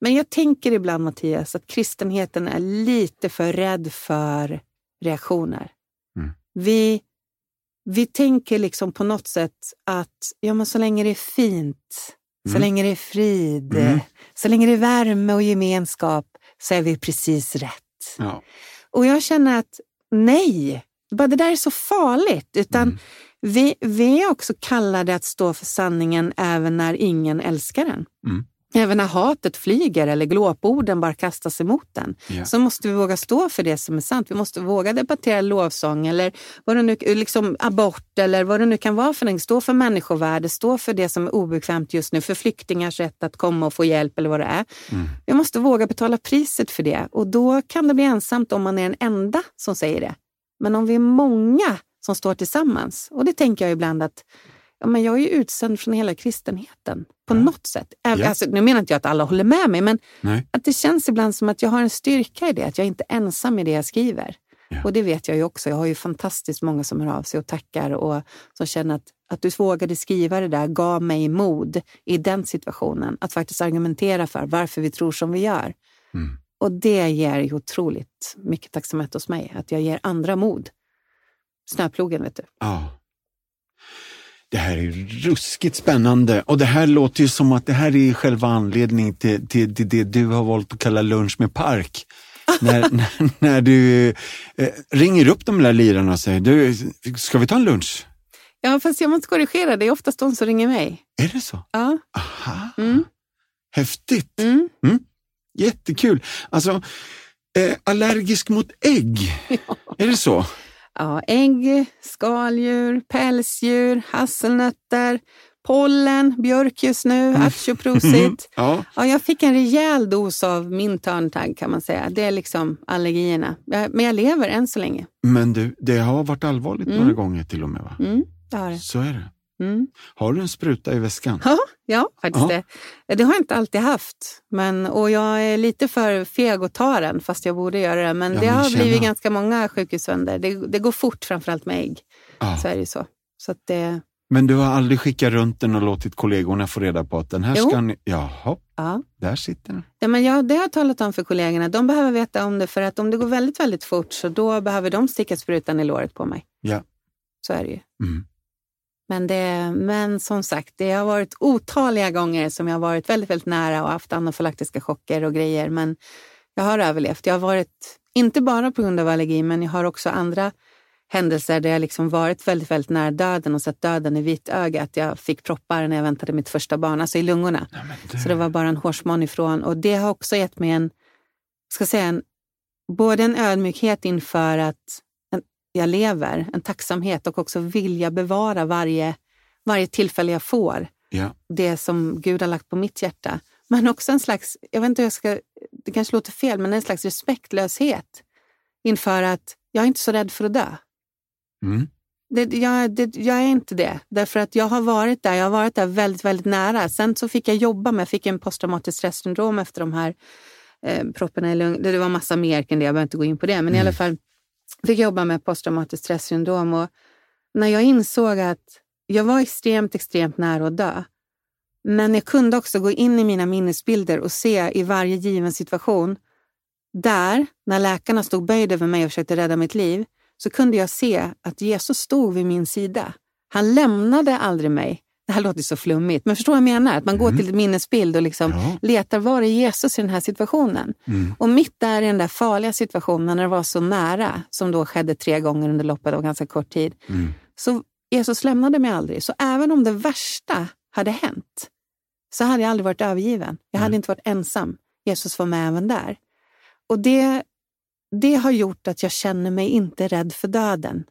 Men jag tänker ibland, Mattias, att kristenheten är lite för rädd för reaktioner. Mm. Vi, vi tänker liksom på något sätt att ja, men så länge det är fint, så Mm. länge det är frid, Mm. så länge det är värme och gemenskap så är vi precis rätt. Ja. Och jag känner att nej, bara det där är så farligt. Utan Mm. vi, vi är också kallade att stå för sanningen även när ingen älskar den. Även när hatet flyger eller glåporden bara kastas emot den. Ja. Så måste vi våga stå för det som är sant. Vi måste våga debattera lovsång eller vad det nu, liksom abort eller vad det nu kan vara för någonting. Stå för människovärde, stå för det som är obekvämt just nu, för flyktingars rätt att komma och få hjälp eller vad det är. Mm. Vi måste våga betala priset för det och då kan det bli ensamt om man är den enda som säger det. Men om vi är många som står tillsammans, och det tänker jag ibland att ja, men jag är ju utsänd från hela kristenheten på Ja. något sätt. Ja. alltså, nu menar inte jag att alla håller med mig, men Nej. att det känns ibland som att jag har en styrka i det, att jag inte är ensam i det jag skriver. Ja. Och det vet jag ju också. Jag har ju fantastiskt många som hör av sig och tackar och som känner att, att du vågade skriva det där gav mig mod i den situationen. Att faktiskt argumentera för varför vi tror som vi gör. Mm. Och det ger ju otroligt mycket tacksamhet hos mig, att jag ger andra mod. Snöplogen, vet du. Ja. Det här är ruskigt spännande och det här låter ju som att det här är själva anledningen till, till, till det du har valt att kalla lunch med park. <laughs> när, när, när du eh, ringer upp de där lirarna och säger, du, ska vi ta en lunch? Ja, fast jag måste korrigera. Det är oftast de som ringer mig. Är det så? Ja. Aha, Mm. häftigt. Mm. Jättekul. Alltså, eh, allergisk mot ägg, <laughs> är det så? Ja, ägg, skaldjur, pälsdjur, hasselnötter, pollen, björk just nu, Mm. aktioprosit. <laughs> Ja. Ja, jag fick en rejäl dos av min törntagg kan man säga. Det är liksom allergierna. Men jag lever än så länge. Men du, det har varit allvarligt Mm. några gånger till och med va? Mm, det har det. Så är det. Mm. Har du en spruta i väskan? Ja, ja, faktiskt Ja. det. Det har jag inte alltid haft. Men, och jag är lite för feg att ta den, fast jag borde göra det. Men Ja, det men har känna- blivit ganska många sjukhusvändor. Det, det går fort, framförallt med ägg. Ja. Så är det så. så att det, Men du har aldrig skickat runt den och låtit kollegorna få reda på att den här Jo. ska ni... Jaha, ja. där sitter den. Ja, men jag, det har jag talat om för kollegorna. De behöver veta om det, för att om det går väldigt, väldigt fort så då behöver de sticka sprutan i låret på mig. Ja. Så är det ju. Mm. Men, det, men som sagt, det har varit otaliga gånger som jag har varit väldigt, väldigt nära och haft anafylaktiska chocker och grejer. Men jag har överlevt. Jag har varit, inte bara på grund av allergi, men jag har också andra händelser där jag liksom varit väldigt, väldigt nära döden och sett döden i vitögat. Jag fick proppar när jag väntade mitt första barn, alltså i lungorna. Men du... Så det var bara en hårsmån ifrån. Och det har också gett mig en, ska säga en, både en ödmjukhet inför att jag lever, en tacksamhet och också vilja bevara varje, varje tillfälle jag får. Ja. Det som Gud har lagt på mitt hjärta. Men också en slags, jag vet inte hur jag ska, det kanske låter fel, men en slags respektlöshet inför att jag är inte så rädd för att dö. Mm. Det, jag, det, jag är inte det, därför att jag har varit där. Jag har varit där väldigt, väldigt nära. Sen så fick jag jobba med, jag fick en posttraumatisk stressyndrom efter de här eh, propparna i lungorna. Det var massa mer kring det, jag behöver inte gå in på det. Men i alla fall fick jobba med posttraumatiskt stressyndrom. Och när jag insåg att jag var extremt, extremt nära att dö. Men jag kunde också gå in i mina minnesbilder och se i varje given situation där, när läkarna stod böjd över mig och försökte rädda mitt liv, så kunde jag se att Jesus stod vid min sida. Han lämnade aldrig mig. Det här låter så flummigt, men förstår vad jag menar? Att man går till ett minnesbild och liksom Ja. letar, var är Jesus i den här situationen? Mm. Och mitt där i den där farliga situationen, när det var så nära, som då skedde tre gånger under loppet av ganska kort tid, Mm. så Jesus lämnade mig aldrig. Så även om det värsta hade hänt, så hade jag aldrig varit övergiven. Jag hade inte varit ensam. Jesus var med även där. Och det, det har gjort att jag känner mig inte rädd för döden.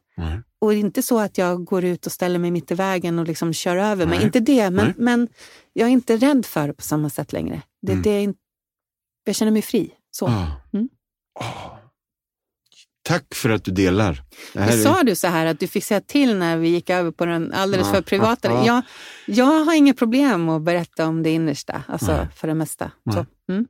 Och inte så att jag går ut och ställer mig mitt i vägen och liksom kör över mig. Inte det, men, Nej. men jag är inte rädd för det på samma sätt längre. Det, Mm. det är inte, jag känner mig fri. Så. Ah. Mm. Ah. Tack för att du delar. Det här är- sa du så här att du fick säga till när vi gick över på den alldeles Ja, för privata. ja, ja. Jag, jag har inga problem att berätta om det innersta, alltså för det mesta. Mm.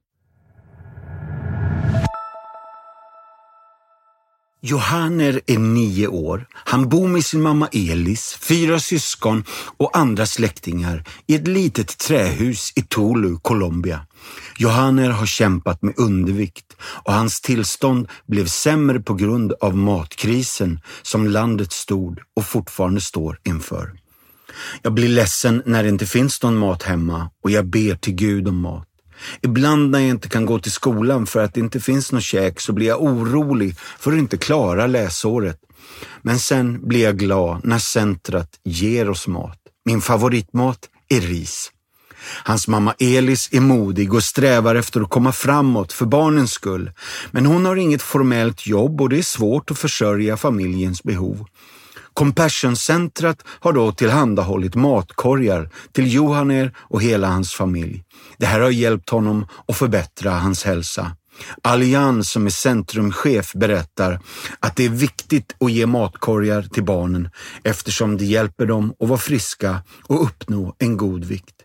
Johanner är nio år. Han bor med sin mamma Elis, fyra syskon och andra släktingar i ett litet trähus i Tolu, Colombia. Johanner har kämpat med undervikt och hans tillstånd blev sämre på grund av matkrisen som landet stod och fortfarande står inför. Jag blir ledsen när det inte finns någon mat hemma och jag ber till Gud om mat. Ibland när jag inte kan gå till skolan för att det inte finns något käk så blir jag orolig för att inte klara läsåret. Men sen blir jag glad när centret ger oss mat. Min favoritmat är ris. Hans mamma Elis är modig och strävar efter att komma framåt för barnens skull. Men hon har inget formellt jobb och det är svårt att försörja familjens behov. Compassion-centret har då tillhandahållit matkorgar till Johaner och hela hans familj. Det här har hjälpt honom att förbättra hans hälsa. Allian som är centrumchef berättar att det är viktigt att ge matkorgar till barnen eftersom det hjälper dem att vara friska och uppnå en god vikt.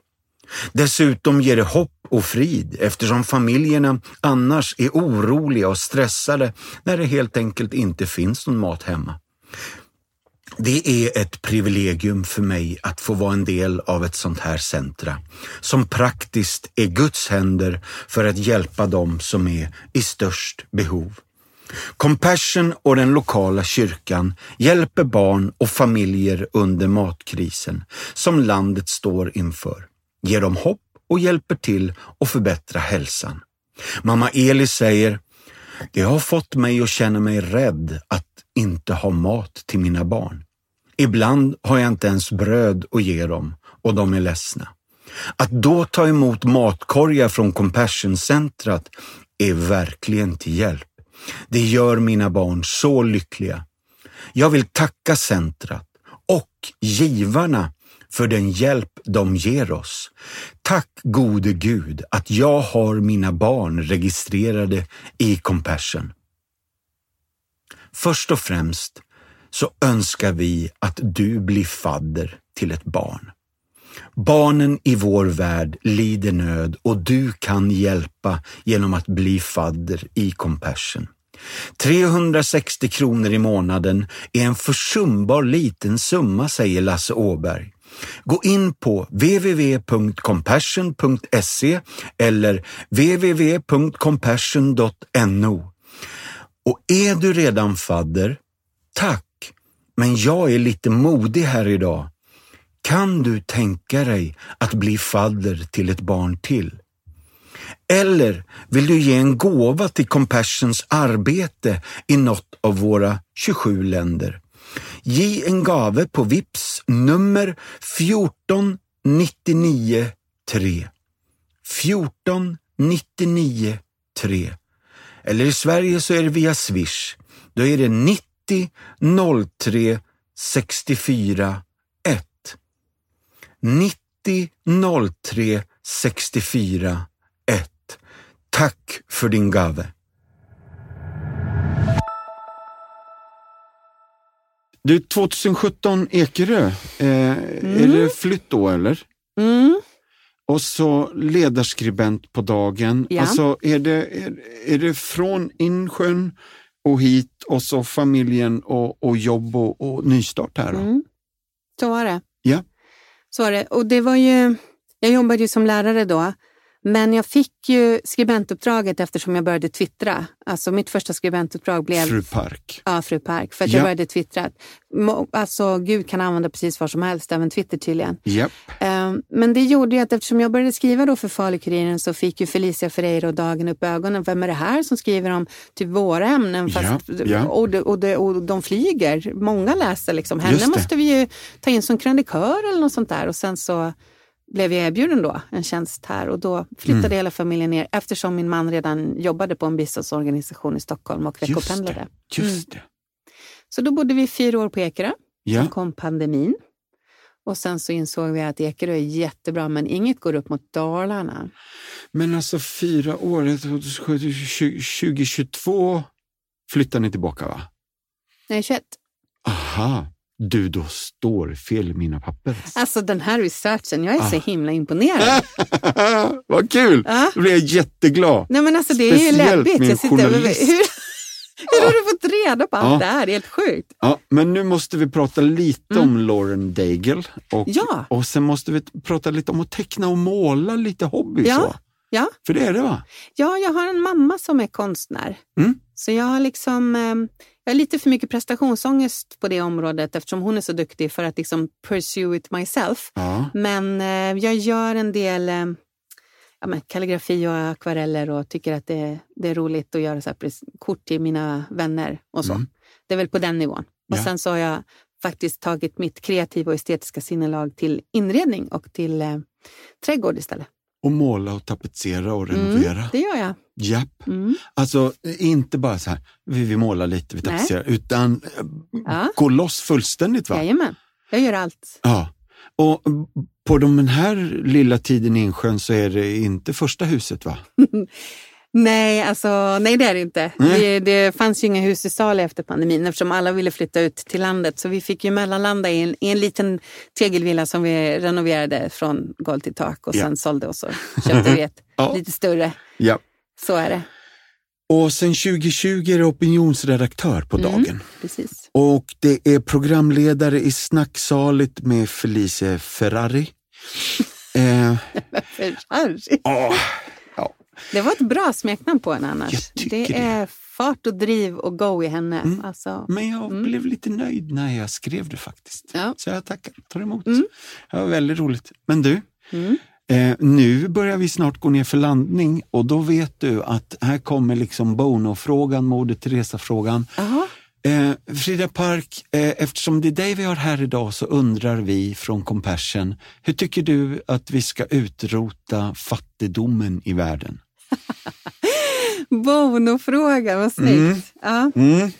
Dessutom ger det hopp och frid eftersom familjerna annars är oroliga och stressade när det helt enkelt inte finns någon mat hemma. Det är ett privilegium för mig att få vara en del av ett sånt här centra som praktiskt är Guds händer för att hjälpa dem som är i störst behov. Compassion och den lokala kyrkan hjälper barn och familjer under matkrisen som landet står inför, ger dem hopp och hjälper till att förbättra hälsan. Mamma Eli säger, det har fått mig att känna mig rädd att inte ha mat till mina barn. Ibland har jag inte ens bröd att ge dem och de är ledsna. Att då ta emot matkorgar från Compassion-centret är verkligen till hjälp. Det gör mina barn så lyckliga. Jag vill tacka centret och givarna för den hjälp de ger oss. Tack gode Gud att jag har mina barn registrerade i Compassion. Först och främst så önskar vi att du blir fadder till ett barn. Barnen i vår värld lider nöd och du kan hjälpa genom att bli fadder i Compassion. 360 kronor i månaden är en försumbar liten summa, säger Lasse Åberg. Gå in på www.compassion.se eller www.compassion.no. Och är du redan fadder, tack, men jag är lite modig här idag. Kan du tänka dig att bli fadder till ett barn till? Eller vill du ge en gåva till Compassions arbete i något av våra 27 länder? Ge en gave på VIPS nummer 14 99 3. 14 99 3. Eller i Sverige så är det via Swish. Då är det 90 03 64 1. 90 03 64 1. Tack för din gave. Du, 2017 Ekerö, eh, är det flytt då eller? Mm. Och så ledarskribent på dagen. Ja. Alltså, är, det, är, är det från Insjön och hit och så familjen och, och jobb och, och nystart här? Då? Mm. Så var det. Ja. Så var det. Och det var ju, jag jobbade ju som lärare då, men jag fick ju skribentuppdraget eftersom jag började twittra. Alltså mitt första skribentuppdrag blev Fru Park. Ja, Fru Park, för att Ja. jag började twittra. Alltså, Gud kan använda precis vad som helst, även Twitter tydligen. Japp. Ehm, Men det gjorde ju att eftersom jag började skriva då för Falu-Kuriren så fick ju Felicia Ferreira och Dagen upp ögonen. Vem är det här som skriver om typ våra ämnen? Fast, Ja, ja. Och, de, och, de, och de flyger. Många läser liksom. Henne måste vi ju ta in som krönikör eller något sånt där. Och sen så blev jag erbjuden då en tjänst här och då flyttade Mm. hela familjen ner eftersom min man redan jobbade på en biståndsorganisation i Stockholm och Just veckopendlade. det. Just det. Så då bodde vi fyra år på Ekerö. Sen Ja. kom pandemin. Och sen så insåg vi att Ekerö är jättebra men inget går upp mot Dalarna. Men alltså fyra år, 2022 flyttar ni tillbaka va? Nej, 21. Aha, du då står fel i mina papper. Alltså den här researchen, jag är så Ah. himla imponerad. <laughs> Vad kul! Ja. Då blir jag jätteglad. Nej men alltså det är ju Speciellt läbbigt. med en sitter, hur, journalist. hur <laughs> har du fått reda på allt det här? Det är helt sjukt. Ja, men nu måste vi prata lite om Lauren Daigle och, Mm. Ja. och sen måste vi prata lite om att teckna och måla lite hobby. Ja. Så. Ja. För det är det va? Ja, jag har en mamma som är konstnär. Mm. Så jag har liksom, eh, jag har lite för mycket prestationsångest på det området eftersom hon är så duktig för att liksom pursue it myself. Ja. Men eh, jag gör en del eh, ja, men kalligrafi och akvareller och tycker att det, det är roligt att göra så kort till mina vänner och så. Mm. Det är väl på den nivån. Och Ja. sen så har jag faktiskt tagit mitt kreativa och estetiska sinnelag till inredning och till eh, trädgård istället. Och måla och tapetsera och renovera. Mm, det gör jag. Japp. Mm. Alltså inte bara så här, vi, vi målar lite, vi Nej. tapetserar, utan eh, Ja. gå loss fullständigt. va? Jajamän, jag gör allt. Ja. Och på den här lilla tiden i Insjön så är det inte första huset va? <laughs> Nej, alltså, nej det är det inte. Nej. Det, det fanns ju inga hus i Sale efter pandemin eftersom alla ville flytta ut till landet. Så vi fick ju mellanlanda i en, i en liten tegelvilla som vi renoverade från golv till tak och Ja. sen sålde och så köpte vi ett <laughs> Ja. lite större. Ja. Så är det. Och sen 2020 är det opinionsredaktör på Mm. dagen. Precis. Och det är programledare i Snacksaligt med Felice Ferrari. <laughs> eh, Ferrari. ja. Det var ett bra smeknamn på henne annars. Det det. är fart och driv och go i henne. Mm. Alltså, Men jag Mm. blev lite nöjd när jag skrev det faktiskt. Ja. Så jag tackar, tar emot. Mm. Det var väldigt roligt. Men du, mm. eh, nu börjar vi snart gå ner för landning och då vet du att här kommer liksom Bono-frågan, Moder Teresa-frågan. Eh, Frida Park, eh, eftersom det är dig vi har här idag så undrar vi från Compassion, hur tycker du att vi ska utrota fattigdomen i världen? <laughs> Bono-fråga, vad snyggt. Mm. Ja. Mm.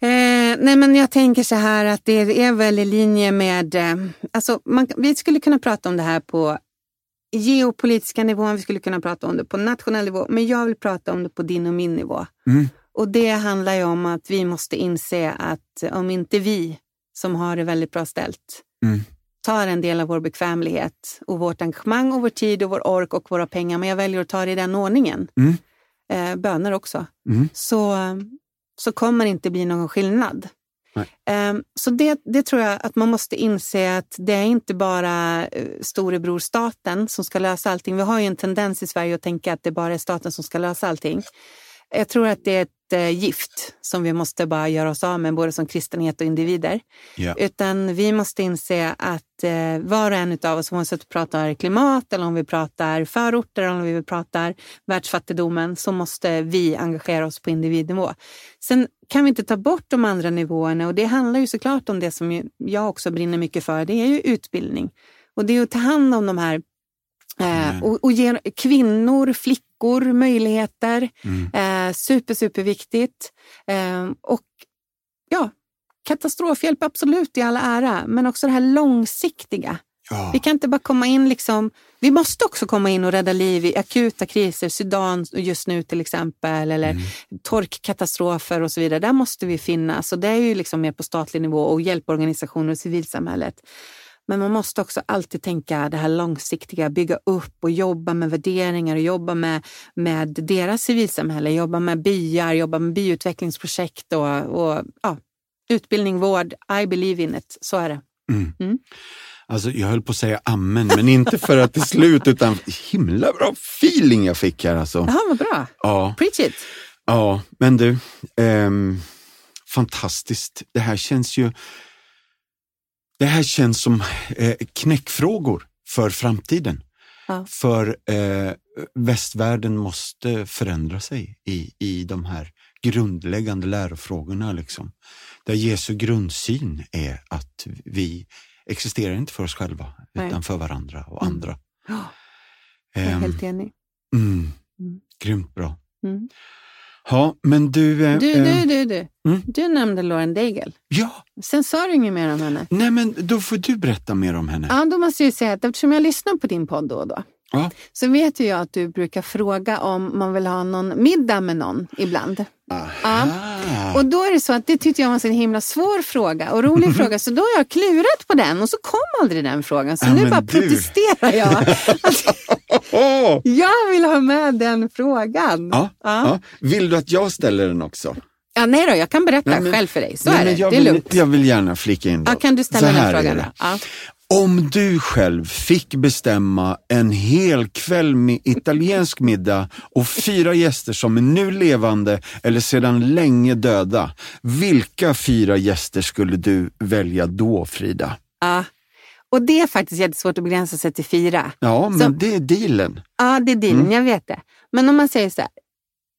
Eh, nej men jag tänker så här att det är väl i linje med, eh, alltså man, vi skulle kunna prata om det här på geopolitiska nivån, vi skulle kunna prata om det på nationell nivå, men jag vill prata om det på din och min nivå. Mm. Och det handlar ju om att vi måste inse att om inte vi som har det väldigt bra ställt Mm. Tar en del av vår bekvämlighet och vårt engagemang och vår tid och vår ork och våra pengar, men jag väljer att ta det i den ordningen, Mm. eh, böner också, Mm. så, så kommer det inte bli någon skillnad. Ehm, Så det, det tror jag att man måste inse att det är inte bara eh, storebror staten som ska lösa allting. Vi har ju en tendens i Sverige att tänka att det bara är staten som ska lösa allting. Jag tror att det är eh, gift som vi måste bara göra oss av med, både som kristenhet och individer. Ja. Utan vi måste inse att eh, var och en av oss, oavsett om vi pratar klimat eller om vi pratar förorter eller om vi pratar världsfattigdomen, så måste vi engagera oss på individnivå. Sen kan vi inte ta bort de andra nivåerna och det handlar ju såklart om det som jag också brinner mycket för, det är ju utbildning. Och det är att ta hand om de här Eh, och, och ge kvinnor, flickor möjligheter. Mm. Eh, super, superviktigt. Eh, och ja, katastrofhjälp absolut i alla ära, men också det här långsiktiga. Ja. Vi kan inte bara komma in, liksom, vi måste också komma in och rädda liv i akuta kriser, Sudan just nu till exempel, eller Mm. torkkatastrofer och så vidare. Där måste vi finnas och det är ju liksom mer på statlig nivå och hjälporganisationer och civilsamhället. Men man måste också alltid tänka det här långsiktiga, bygga upp och jobba med värderingar och jobba med, med deras civilsamhälle, jobba med byar, jobba med byutvecklingsprojekt och, och ja, utbildning, vård. I believe in it, så är det. Alltså, jag höll på att säga amen, men inte för att det är slut, utan himla bra feeling jag fick här alltså. Jaha, vad bra. Ja, Preach it. ja men du, ehm, fantastiskt. Det här känns ju det här känns som eh, knäckfrågor för framtiden. Ja. För eh, västvärlden måste förändra sig i, i de här grundläggande lärofrågorna. Liksom. Där Jesu grundsyn är att vi existerar inte för oss själva Nej. utan för varandra och Mm. andra. Ja, jag är Ehm, helt enig. mm, Mm. Grymt bra. Mm. Ja, men du... eh, Du, eh, du, du, du. Mm. Du nämnde Lauren Daigle. Ja, Sen sa du inget mer om henne. nej men då får du berätta mer om henne. Ja, då måste jag säga att eftersom jag lyssnar på din podd då och då Ja. så vet ju jag att du brukar fråga om man vill ha någon middag med någon ibland. Aha. Och då är det så att det tyckte jag var en så himla svår fråga och rolig <laughs> fråga så då har jag klurat på den och så kom aldrig den frågan så Ja, nu bara du. protesterar jag. <laughs> <laughs> Jag vill ha med den frågan. Ja, Ja. ja. Vill du att jag ställer den också? Ja, nej då, jag kan berätta Nej, men- själv för dig. Så Nej, är det, jag det är vill, lugnt. Jag vill gärna flika in då. Ja, kan du ställa den frågan då? Ja. Om du själv fick bestämma en hel kväll med italiensk middag och fyra gäster som är nu levande eller sedan länge döda, vilka fyra gäster skulle du välja då, Frida? Ja. Och det är faktiskt jättesvårt att begränsa sig till fyra. Ja, men Så- det är dealen. Ja, det är din, Mm. jag vet det. Men om man säger så här.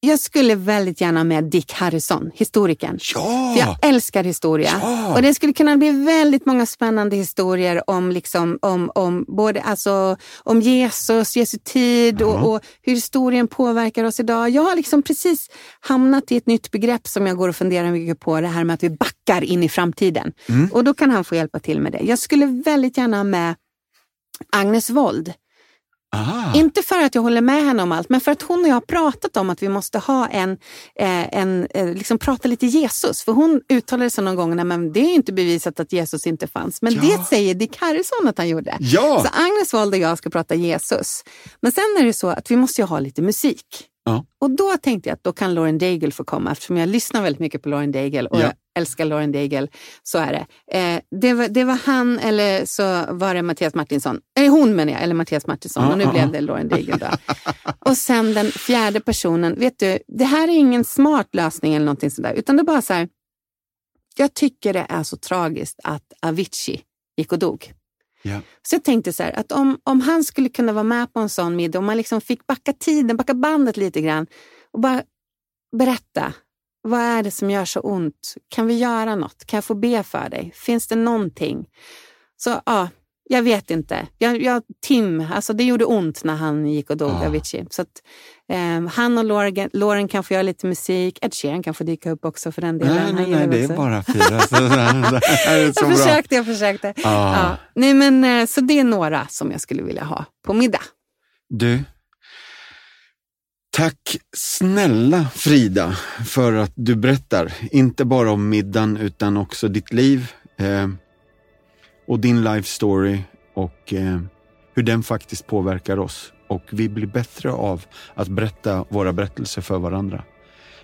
Jag skulle väldigt gärna med Dick Harrison, historikern. För jag Ja! älskar historia. Ja. Och det skulle kunna bli väldigt många spännande historier om, liksom, om, om, både, alltså, om Jesus, Jesu tid Ja. och, och hur historien påverkar oss idag. Jag har liksom precis hamnat i ett nytt begrepp som jag går och funderar mycket på. Det här med att vi backar in i framtiden. Mm. Och då kan han få hjälpa till med det. Jag skulle väldigt gärna ha med Agnes Wold. Aha. Inte för att jag håller med henne om allt, men för att hon och jag har pratat om att vi måste ha en, eh, en eh, liksom prata lite Jesus. För hon uttalade sig någon gång, men det är ju inte bevisat att Jesus inte fanns. Men Ja. det säger Dick Harrison att han gjorde. Ja! Så Agnes Wold och jag ska prata Jesus. Men sen är det så att vi måste ju ha lite musik. Ja. Och då tänkte jag att då kan Lauren Daigle få komma eftersom jag lyssnar väldigt mycket på Lauren Daigle och Ja. jag älskar Lauren Daigle. Så är det. Eh, det, var, det var han eller så var det Mattias Martinsson. Eller hon menar jag, eller Mattias Martinsson. Ja, och nu blev det Lauren Daigle då. <laughs> och sen den fjärde personen. Vet du, det här är ingen smart lösning eller någonting sådär. Utan det är bara så här. Jag tycker det är så tragiskt att Avicii gick och dog. Yeah. Så jag tänkte så här, att om, om han skulle kunna vara med på en sån middag, om man liksom fick backa tiden, backa bandet lite grann och bara berätta. Vad är det som gör så ont? Kan vi göra något? Kan jag få be för dig? Finns det någonting? Så ja, jag vet inte. Jag, jag, Tim, alltså det gjorde ont när han gick och dog, Ja. Avicii. Så att, ehm, han och Lauren, Lauren kan få göra lite musik. Ed Sheeran kan få dyka upp också för den delen. Nej, nej, nej, det är bara fyra. Så det här är så Jag försökte, jag försökte. Ah. Ja. Nej, men, eh, så det är några som jag skulle vilja ha på middag. Du, tack snälla Frida för att du berättar, inte bara om middagen utan också ditt liv eh, och din life story och eh, hur den faktiskt påverkar oss. Och vi blir bättre av att berätta våra berättelser för varandra.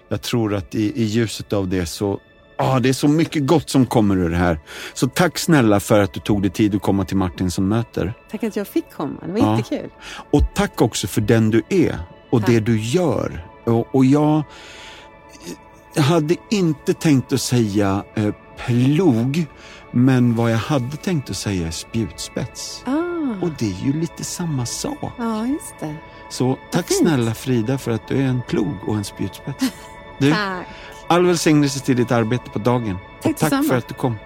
Jag tror att i, i ljuset av det så Ah, det är så mycket gott som kommer ur det här. Så tack snälla för att du tog dig tid att komma till Martin som möter. Tack att jag fick komma, det var Ja. jättekul. Och tack också för den du är och Tack. det du gör. Och, och jag, jag hade inte tänkt att säga eh, plog, men vad jag hade tänkt att säga är spjutspets. Ah. Och det är ju lite samma sak. Ja, just det. Så tack snälla Frida för att du är en plog och en spjutspets. <laughs> Du, Tack. all välsignelse till ditt arbete på dagen. Tack och tack för att du kom.